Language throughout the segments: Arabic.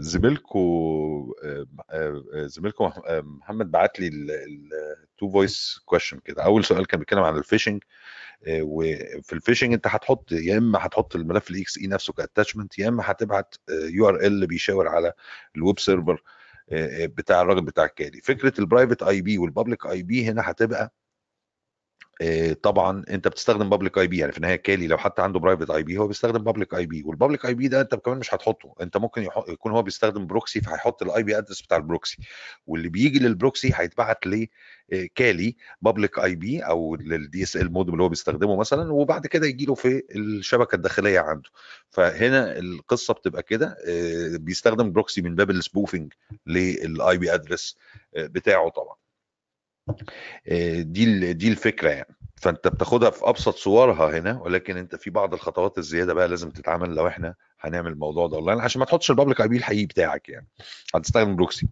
زميلكو آه، آه، زميلكو مح- آه، محمد بعت لي التو فويس كويشن كده. أول سؤال كان بيتكلم عن الفيشنج آه، وفي الفيشنج أنت هتحط يا إما هتحط الملف الاكس اي نفسه كاتاتشمنت يا إما هتبعت يو آر إل بيشاور على الويب سيرفر آه، آه، بتاع الراجل بتاع الكالي فكرة البرايفت اي بي والبابليك اي بي هنا هتبقى آه، طبعا أنت بتستخدم بابليك اي بي يعني في النهاية كالي لو حتى عنده برايفت اي بي هو بيستخدم بابليك اي بي والبابليك اي بي ده أنت كمان مش هتحطه أنت ممكن يكون هو بيستخدم بروكسي فهيحط الاي بي ادرس بتاع البروكسي واللي بيجي للبروكسي هيتبعت ل آه، كالي بابليك اي بي أو للدي اس ال مودم اللي هو بيستخدمه مثلا وبعد كده يجي له في الشبكة الداخلية عنده. فهنا القصة بتبقى كده آه، بيستخدم بروكسي من باب السبوفنج للاي بي ادرس بتاعه طبعا. آه، دي ال- دي الفكرة يعني. فأنت بتاخدها في أبسط صورها هنا ولكن أنت في بعض الخطوات الزيادة بقى لازم تتعمل لو إحنا هنعمل الموضوع ده اونلاين عشان ما تحطش البابليك آي بي الحقيقي بتاعك يعني. هتستخدم بروكسي.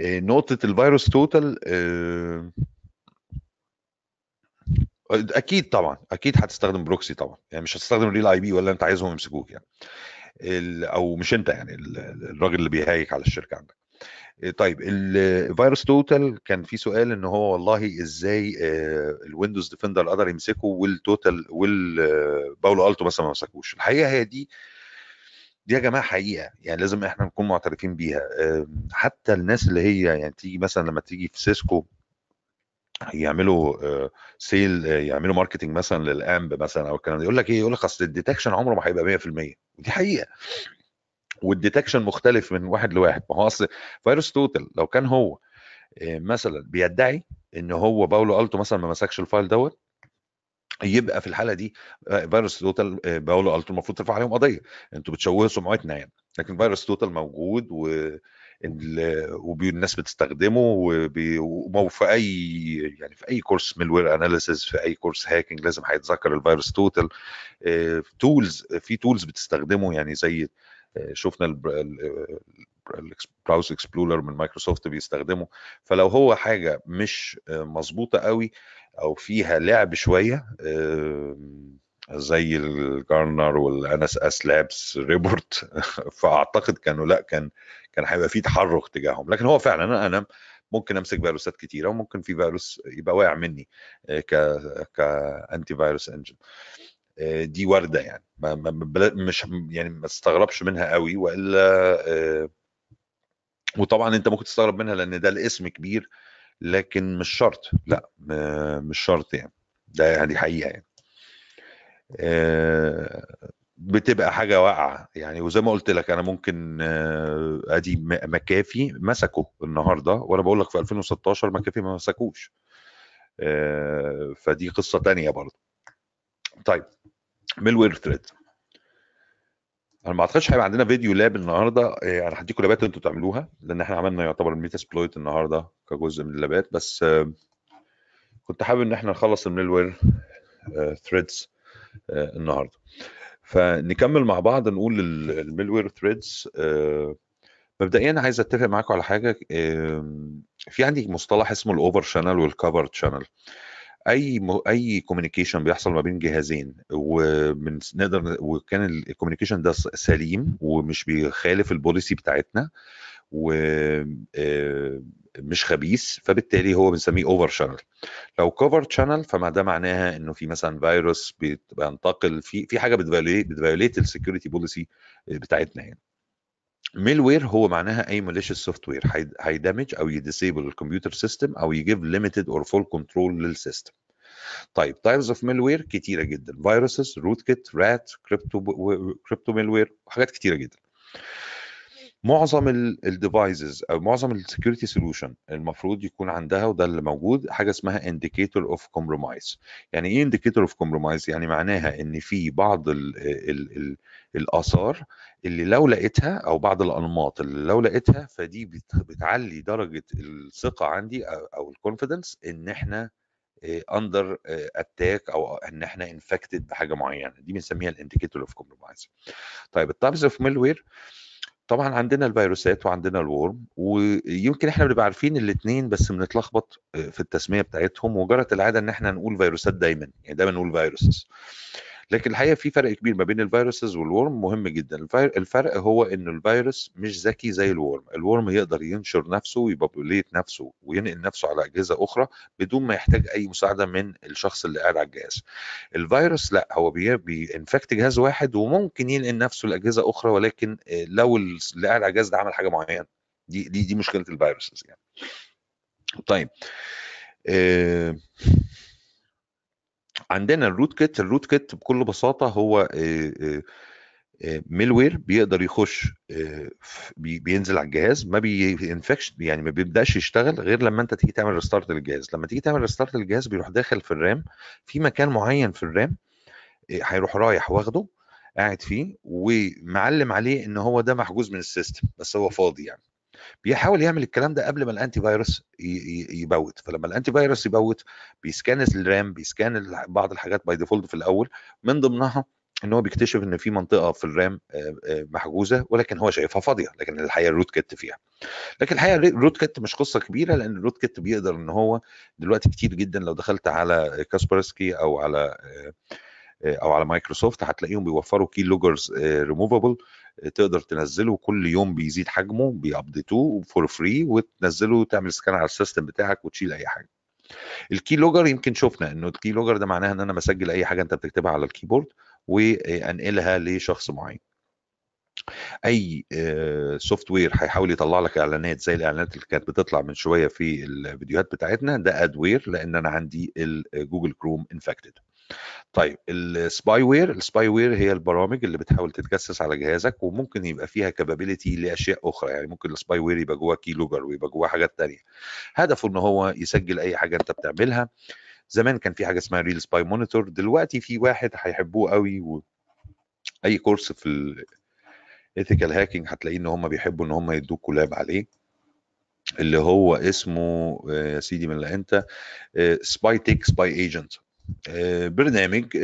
آه، نقطة الفيروس توتال آه، أكيد طبعا أكيد هتستخدم بروكسي طبعا. يعني مش هتستخدم ريل آي بي ولا أنت عايزهم يمسكوك يعني. أو مش أنت يعني ال- الراجل اللي بيهايك على الشركة عندك. طيب الفيروس توتال كان في سؤال إن هو والله إزاي آه، الويندوز ديفندر قدر يمسكه والتوتال والباولو ألتو مثلا ما مسكوش. الحقيقة هي دي دي يا جماعة حقيقة يعني لازم إحنا نكون معترفين بيها. حتى الناس اللي هي يعني تيجي مثلا لما تيجي في سيسكو يعملوا آه، سيل آه، يعملوا ماركتنج مثلا للأمب مثلا أو الكلام ده يقول لك إيه؟ يقول لك أصل الديتكشن عمره ما هيبقى 100% ودي حقيقة. والديتكشن مختلف من واحد لواحد. ما هو أصل فيروس توتال لو كان هو آه، مثلا بيدعي إن هو باولو ألتو مثلا ما مسكش الفايل دوت يبقى في الحالة دي آه، فيروس توتال آه، باولو ألتو المفروض ترفع عليهم قضية. أنتوا بتشوهوا سمعتنا يعني. لكن فيروس توتال موجود و ال- وبي- الناس بتستخدمه وبي- في أي يعني في أي كورس ميلوير اناليسيس في أي كورس هاكينج لازم هيتذكر الفيروس توتال. تولز في تولز بتستخدمه يعني زي شفنا البراوز اكسبلورر من مايكروسوفت بيستخدمه. فلو هو حاجة مش مظبوطة قوي أو فيها لعب شوية زي الجارنر والان أس لابس ريبورت فأعتقد كانوا لأ كان كان هيبقى في تحرك تجاههم. لكن هو فعلا أنا أنا ممكن أمسك فيروسات كتيرة وممكن في فيروس يبقى واقع مني آه، ك كانتي فيروس انجن دي وارده يعني. ما مش يعني ما تستغربش منها قوي وإلا آه، وطبعا أنت ممكن تستغرب منها لأن ده الاسم كبير لكن مش شرط. لا مش شرط يعني. ده يعني حقيقة يعني. آه، بتبقى حاجة واقعة يعني. وزي ما قلت لك أنا ممكن آه، أدي مكافي مسكوا النهارده وأنا بقول لك في 2016 مكافي ما مسكوش. آه، فدي قصة تانية برضه. طيب ميلوير ثريد أنا ما أعتقدش هيبقى عندنا فيديو لاب النهارده. إيه، أنا هديكم لابات أنتوا تعملوها لأن إحنا عملنا يعتبر الميتا سبلويت النهارده كجزء من اللابات. بس آه، كنت حابب إن إحنا نخلص الميلوير ثريدز النهارده. فنكمل مع بعض نقول الميلوير ثريدز مبدئيا عايز أتفق معاكم على حاجة في عندي مصطلح اسمه الاوفر شانل والكفر شانل أي م... أي communication بيحصل ما بين جهازين ومن نقدر وكان ال communication ده سليم ومش بيخالف ال policy بتاعتنا ومش خبيث فبالتالي هو بنسميه overt channel لو covert channel فما ده معناها إنه في مثلا فيروس بينتقل في في حاجة بت violate بت violate ال security policy بتاعتنا يعني. malware هو معناها اي malicious software هي damage أو ي disable ال computer system أو يجيب limited or full control لل system طيب types of malware كتيرة جدا. viruses rootkit RAT crypto crypto malware وحاجات كتيرة جدا. معظم ال devices أو معظم ال security solution المفروض يكون عندها وده اللي موجود حاجة اسمها indicator of compromise يعني إيه indicator of compromise يعني معناها إن في بعض ال ال ال الآثار اللي لو لقيتها أو بعض الأنماط اللي لو لقيتها فدي بت- بتعلي درجة الثقة عندي أو ال confidence إن إحنا under attack أو إن إحنا infected بحاجة معينة. دي بنسميها ال indicator of compromise طيب ال types of malware طبعا عندنا الفيروسات وعندنا ال worm ويمكن إحنا بنبقى عارفين الاثنين بس بنتلخبط في التسمية بتاعتهم وجرت العادة إن إحنا نقول فيروسات دايما يعني دايما نقول viruses. لكن الحقيقة في فرق كبير ما بين ال viruses وال worm مهم جدا. الفرق هو إن الفيروس مش ذكي زي ال worm. ال worm يقدر ينشر نفسه وي populate نفسه وينقل نفسه على أجهزة أخرى بدون ما يحتاج أي مساعدة من الشخص اللي قاعد على الجهاز. الفيروس لأ هو بي infect جهاز واحد وممكن ينقل نفسه لأجهزة أخرى ولكن لو اللي قاعد على الجهاز ده عمل حاجة معينة. دي دي دي مشكلة ال viruses يعني. طيب آه عندنا ال rootkit ال rootkit بكل بساطة هو malware بيقدر يخش بينزل على الجهاز ما بينفكش يعني ما بيبدأش يشتغل غير لما انت تيجي تعمل restart للجهاز. لما تيجي تعمل restart للجهاز بيروح داخل في ال RAM في مكان معين في ال RAM هيروح رايح واخده قاعد فيه ومعلم عليه إن هو ده محجوز من ال system بس هو فاضي يعني. بيحاول يعمل الكلام ده قبل ما ال antivirus ي boot. فلما الانتي فيروس يبوت بيسكان الرام بيسكان بعض الحاجات by default في الأول. من ضمنها إن هو بيكتشف إن في منطقة في ال RAM محجوزة ولكن هو شايفها فاضية لكن الحقيقة ال rootkit فيها. لكن الحقيقة ال rootkit مش قصة كبيرة لأن ال rootkit بيقدر إن هو دلوقتي كتير جدا. لو دخلت على كاسبرسكي أو على أو على مايكروسوفت هتلاقيهم بيوفروا كي لوجرز ريموفابل تقدر تنزله كل يوم بيزيد حجمه بي update وه for free وتنزله تعمل scan على ال system بتاعك وتشيل أي حاجة. ال keylogger يمكن شفنا إنه ال keylogger ده معناها إن أنا بسجل أي حاجة أنت بتكتبها على ال keyboard وأنقلها لشخص معين. أي software هيحاول يطلع لك إعلانات زي الإعلانات اللي كانت بتطلع من شوية في الفيديوهات بتاعتنا ده adware لأن أنا عندي الجوجل كروم infected طيب ال spyware ال spyware هي البرامج اللي بتحاول تتجسس على جهازك وممكن يبقى فيها capability لأشياء أخرى يعني ممكن ال spyware يبقى جواه keylogger ويبقى جواه حاجات تانية. هدفه إن هو يسجل أي حاجة أنت بتعملها. زمان كان في حاجة اسمها Real Spy Monitor دلوقتي في واحد هيحبوه قوي و... أي course في ال ethical hacking هتلاقيه إن هم بيحبوا إن هم يدوك كولاب عليه اللي هو اسمه يا سيدي من اللي أنت Spytech SpyAgent برنامج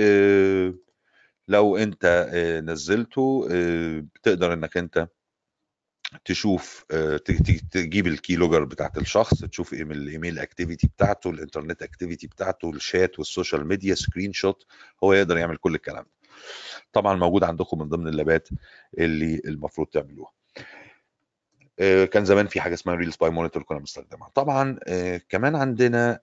لو أنت نزلته بتقدر إنك أنت تشوف تجيب ال keylogger بتاعت الشخص تشوف ال email activity بتاعته ال internet activity بتاعته ال chat وال social media screenshot هو يقدر يعمل كل الكلام ده. طبعا موجود عندكم من ضمن ال lab ات اللي المفروض تعملوها. كان زمان في حاجة اسمها Real Spy Monitor كنا بنستخدمها. طبعا كمان عندنا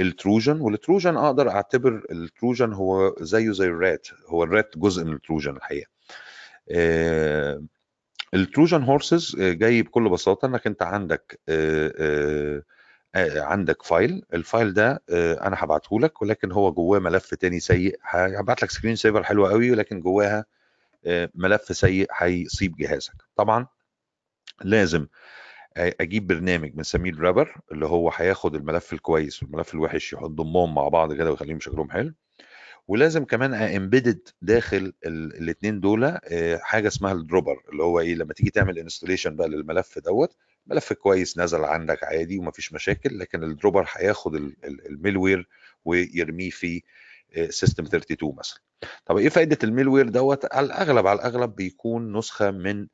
ال Trojan وال Trojan أقدر أعتبر ال Trojan هو زيه زي ال RAT. هو ال RAT جزء من ال Trojan الحقيقة. ال Trojan horses جاي بكل بساطة إنك أنت عندك عندك file. ال file ده أنا هبعته لك ولكن هو جواه ملف تاني سيء. هبعت لك screen saver حلوة قوي ولكن جواها ملف سيء هيصيب جهازك. طبعا لازم أجيب برنامج بنسميه ال wrapper اللي هو هياخد الملف الكويس والملف الوحش يضمهم مع بعض كده ويخليهم شكلهم حلو. ولازم كمان embedded داخل الاثنين دول حاجة اسمها ال dropper اللي هو إيه لما تيجي تعمل installation بقى للملف دوت ملف كويس نزل عندك عادي ومفيش مشاكل لكن ال dropper هياخد ال malware ويرميه في system 32 مثلا. طب إيه فائده ال malware دوت؟ على الأغلب على الأغلب بيكون نسخة من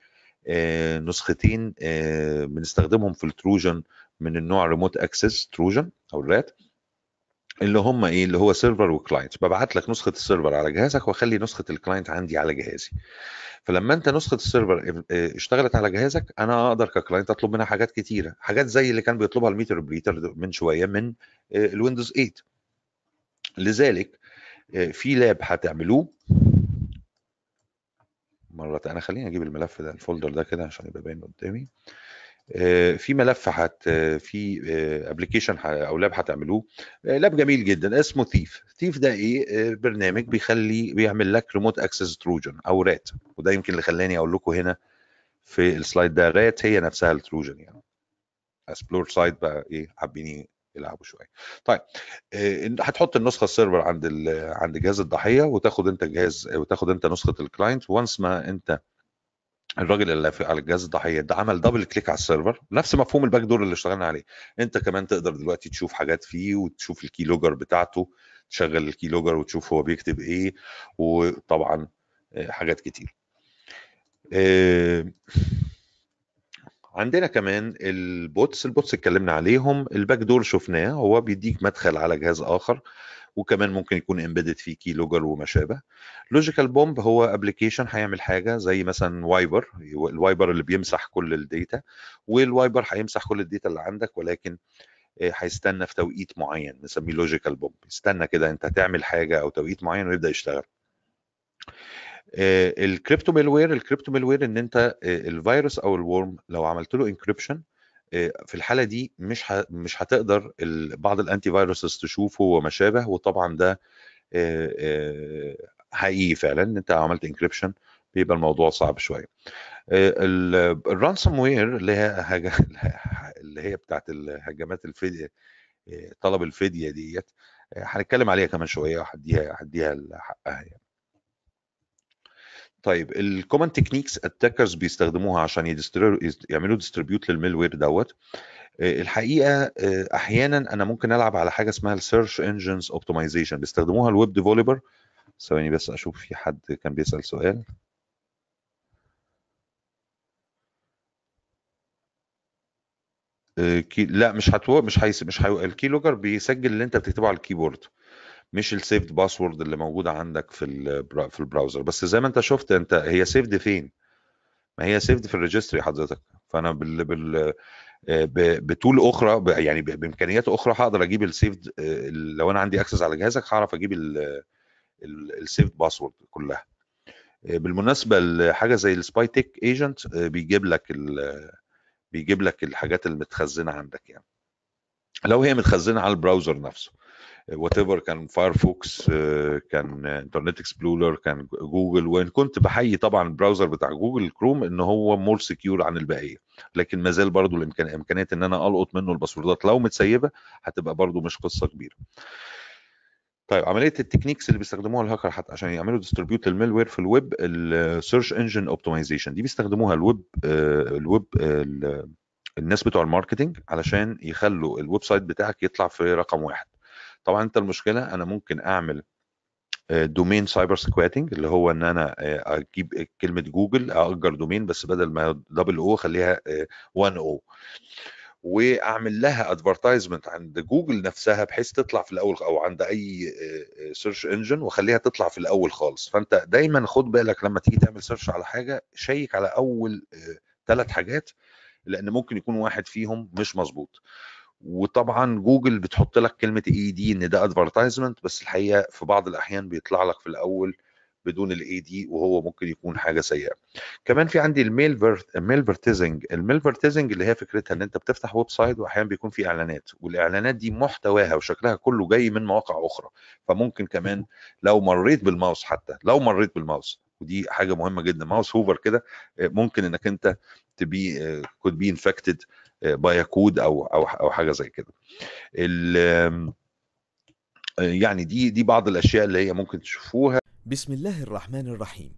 آه نسختين آه بنستخدمهم في ال Trojan من النوع remote access Trojan أو ال RAT. اللي هم إيه اللي هو server و client ببعت لك نسخة ال server على جهازك وأخلي نسخة ال client عندي على جهازي. فلما أنت نسخة ال server اشتغلت على جهازك أنا أقدر ك client أطلب منها حاجات كتيرة. حاجات زي اللي كان بيطلبها ال Meterpreter من شوية من ال Windows 8 لذلك في lab هتعملوه. مرة أنا خليني أجيب الملف ده ال folder ده كده عشان يبقى باين قدامي. في ملف هت في application أو lab هتعملوه. lab جميل جدا. اسمه Theef Theef ده إيه؟ برنامج بيخلي بيعمل لك remote access trojan أو RAT وده يمكن اللي خلاني أقول لكم هنا في ال slide ده RAT هي نفسها ال trojan يعني. explore site بقى إيه؟ حابين يلعبوا شوية. طيب هتحط النسخة ال server عند عند جهاز الضحية وتاخد أنت جهاز وتاخد أنت نسخة ال client once ما أنت الراجل اللي على الجهاز الضحية ده عمل double click على ال server نفس مفهوم ال backdoor اللي اشتغلنا عليه. انت كمان تقدر دلوقتي تشوف حاجات فيه وتشوف ال key logger بتاعته تشغل ال key logger وتشوف هو بيكتب إيه وطبعا حاجات كتير. عندنا كمان ال bots ال bots اتكلمنا عليهم. ال backdoor شفناه هو بيديك مدخل على جهاز آخر. وكمان ممكن يكون embedded فيه key logger وما شابه logical bomb هو application هيعمل حاجة زي مثلا wiper ال wiper اللي بيمسح كل ال data وال wiper هيمسح كل ال data اللي عندك ولكن هيستنى في توقيت معين نسميه logical bomb يستنى كده أنت هتعمل حاجة أو توقيت معين ويبدأ يشتغل. ال crypto malware ال crypto malware إن أنت الفيروس أو ال worm لو عملت له encryption في الحالة دي مش. مش هتقدر بعض ال antiviruses تشوفه وما شابه وطبعا ده حقيقي فعلا إن أنت عملت encryption بيبقى الموضوع صعب شوية ال ransomware اللي هي. اللي هي بتاعت الهجمات الفدية طلب الفدية ديت هنتكلم عليها كمان شوية وهديها هديها حقها يعني طيب ال common techniques attackers بيستخدموها عشان. يعملوا distribute لل malware دوت. الحقيقة أحيانا أنا ممكن ألعب على حاجة اسمها ال search engines optimization بيستخدموها ال web developer ثواني بس أشوف في حد كان بيسأل سؤال. كي... لا مش هتو... مش هيس... مش هي... ال key logger بيسجل اللي أنت بتكتبه على ال keyboard مش ال saved password اللي موجوده عندك في. في ال browser بس زي ما انت شفت انت هي saved فين ما هي saved في ال registry حضرتك فأنا بال, بال... ب tool أخرى. يعني بإمكانيات أخرى هقدر أجيب ال saved لو أنا عندي access على جهازك هعرف أجيب ال saved password كلها بالمناسبة حاجة زي ال Spytech agent بيجيب لك. بيجيب لك الحاجات المتخزنة عندك يعني لو هي متخزنة على ال browser نفسه whatever كان Firefox كان Internet Explorer كان جوجل وإن كنت بحيي طبعا ال browser بتاع Google Chrome إن هو more secure عن البقية. لكن ما زال برضه الامكان امكانيه إن أنا ألقط منه الباسوردات. لو متسيبة هتبقى برضه مش قصة كبيرة. طيب عملية ال techniques اللي بيستخدموها الهاكر حتى عشان يعملوا distribute لل malware في ال web ال search engine optimization دي بيستخدموها ال web ال web الناس بتوع ال marketing علشان يخلوا ال website بتاعك يطلع في رقم واحد. طبعا أنت المشكلة أنا ممكن أعمل domain cyber squatting اللي هو إن أنا أجيب كلمة Google أأجر domain بس بدل ما double o أخليها 1 o وأعمل لها advertisement عند جوجل نفسها بحيث تطلع في الأول أو عند أي search engine وأخليها تطلع في الأول خالص. فأنت دايما خد بالك لما تيجي تعمل search على حاجة check على أول ثلاث حاجات لأن ممكن يكون واحد فيهم مش مظبوط. وطبعا جوجل بتحط لك كلمة AD إن ده advertisement بس الحقيقة في بعض الأحيان بيطلع لك في الأول بدون ال AD وهو ممكن يكون حاجة سيئة. كمان في عندي ال malvert ال malvertising ال malvertising اللي هي فكرتها إن أنت بتفتح website واحيانا بيكون في إعلانات والإعلانات دي محتواها وشكلها كله جاي من مواقع أخرى. فممكن كمان لو مريت بالماوس حتى لو مريت بالماوس ودي حاجة مهمة جدا mouse hover كده ممكن إنك أنت ت be code be infected by code أو أو أو حاجة زي كده. يعني دي دي بعض الأشياء اللي هي ممكن تشوفوها. بسم الله الرحمن الرحيم.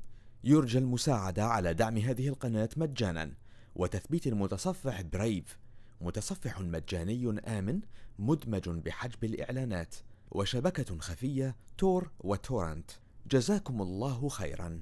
يرجى المساعدة على دعم هذه القناة مجانا. وتثبيت المتصفح Brave متصفح مجاني آمن مدمج بحجب الإعلانات. وشبكة خفية Tor و torrent. جزاكم الله خيرا.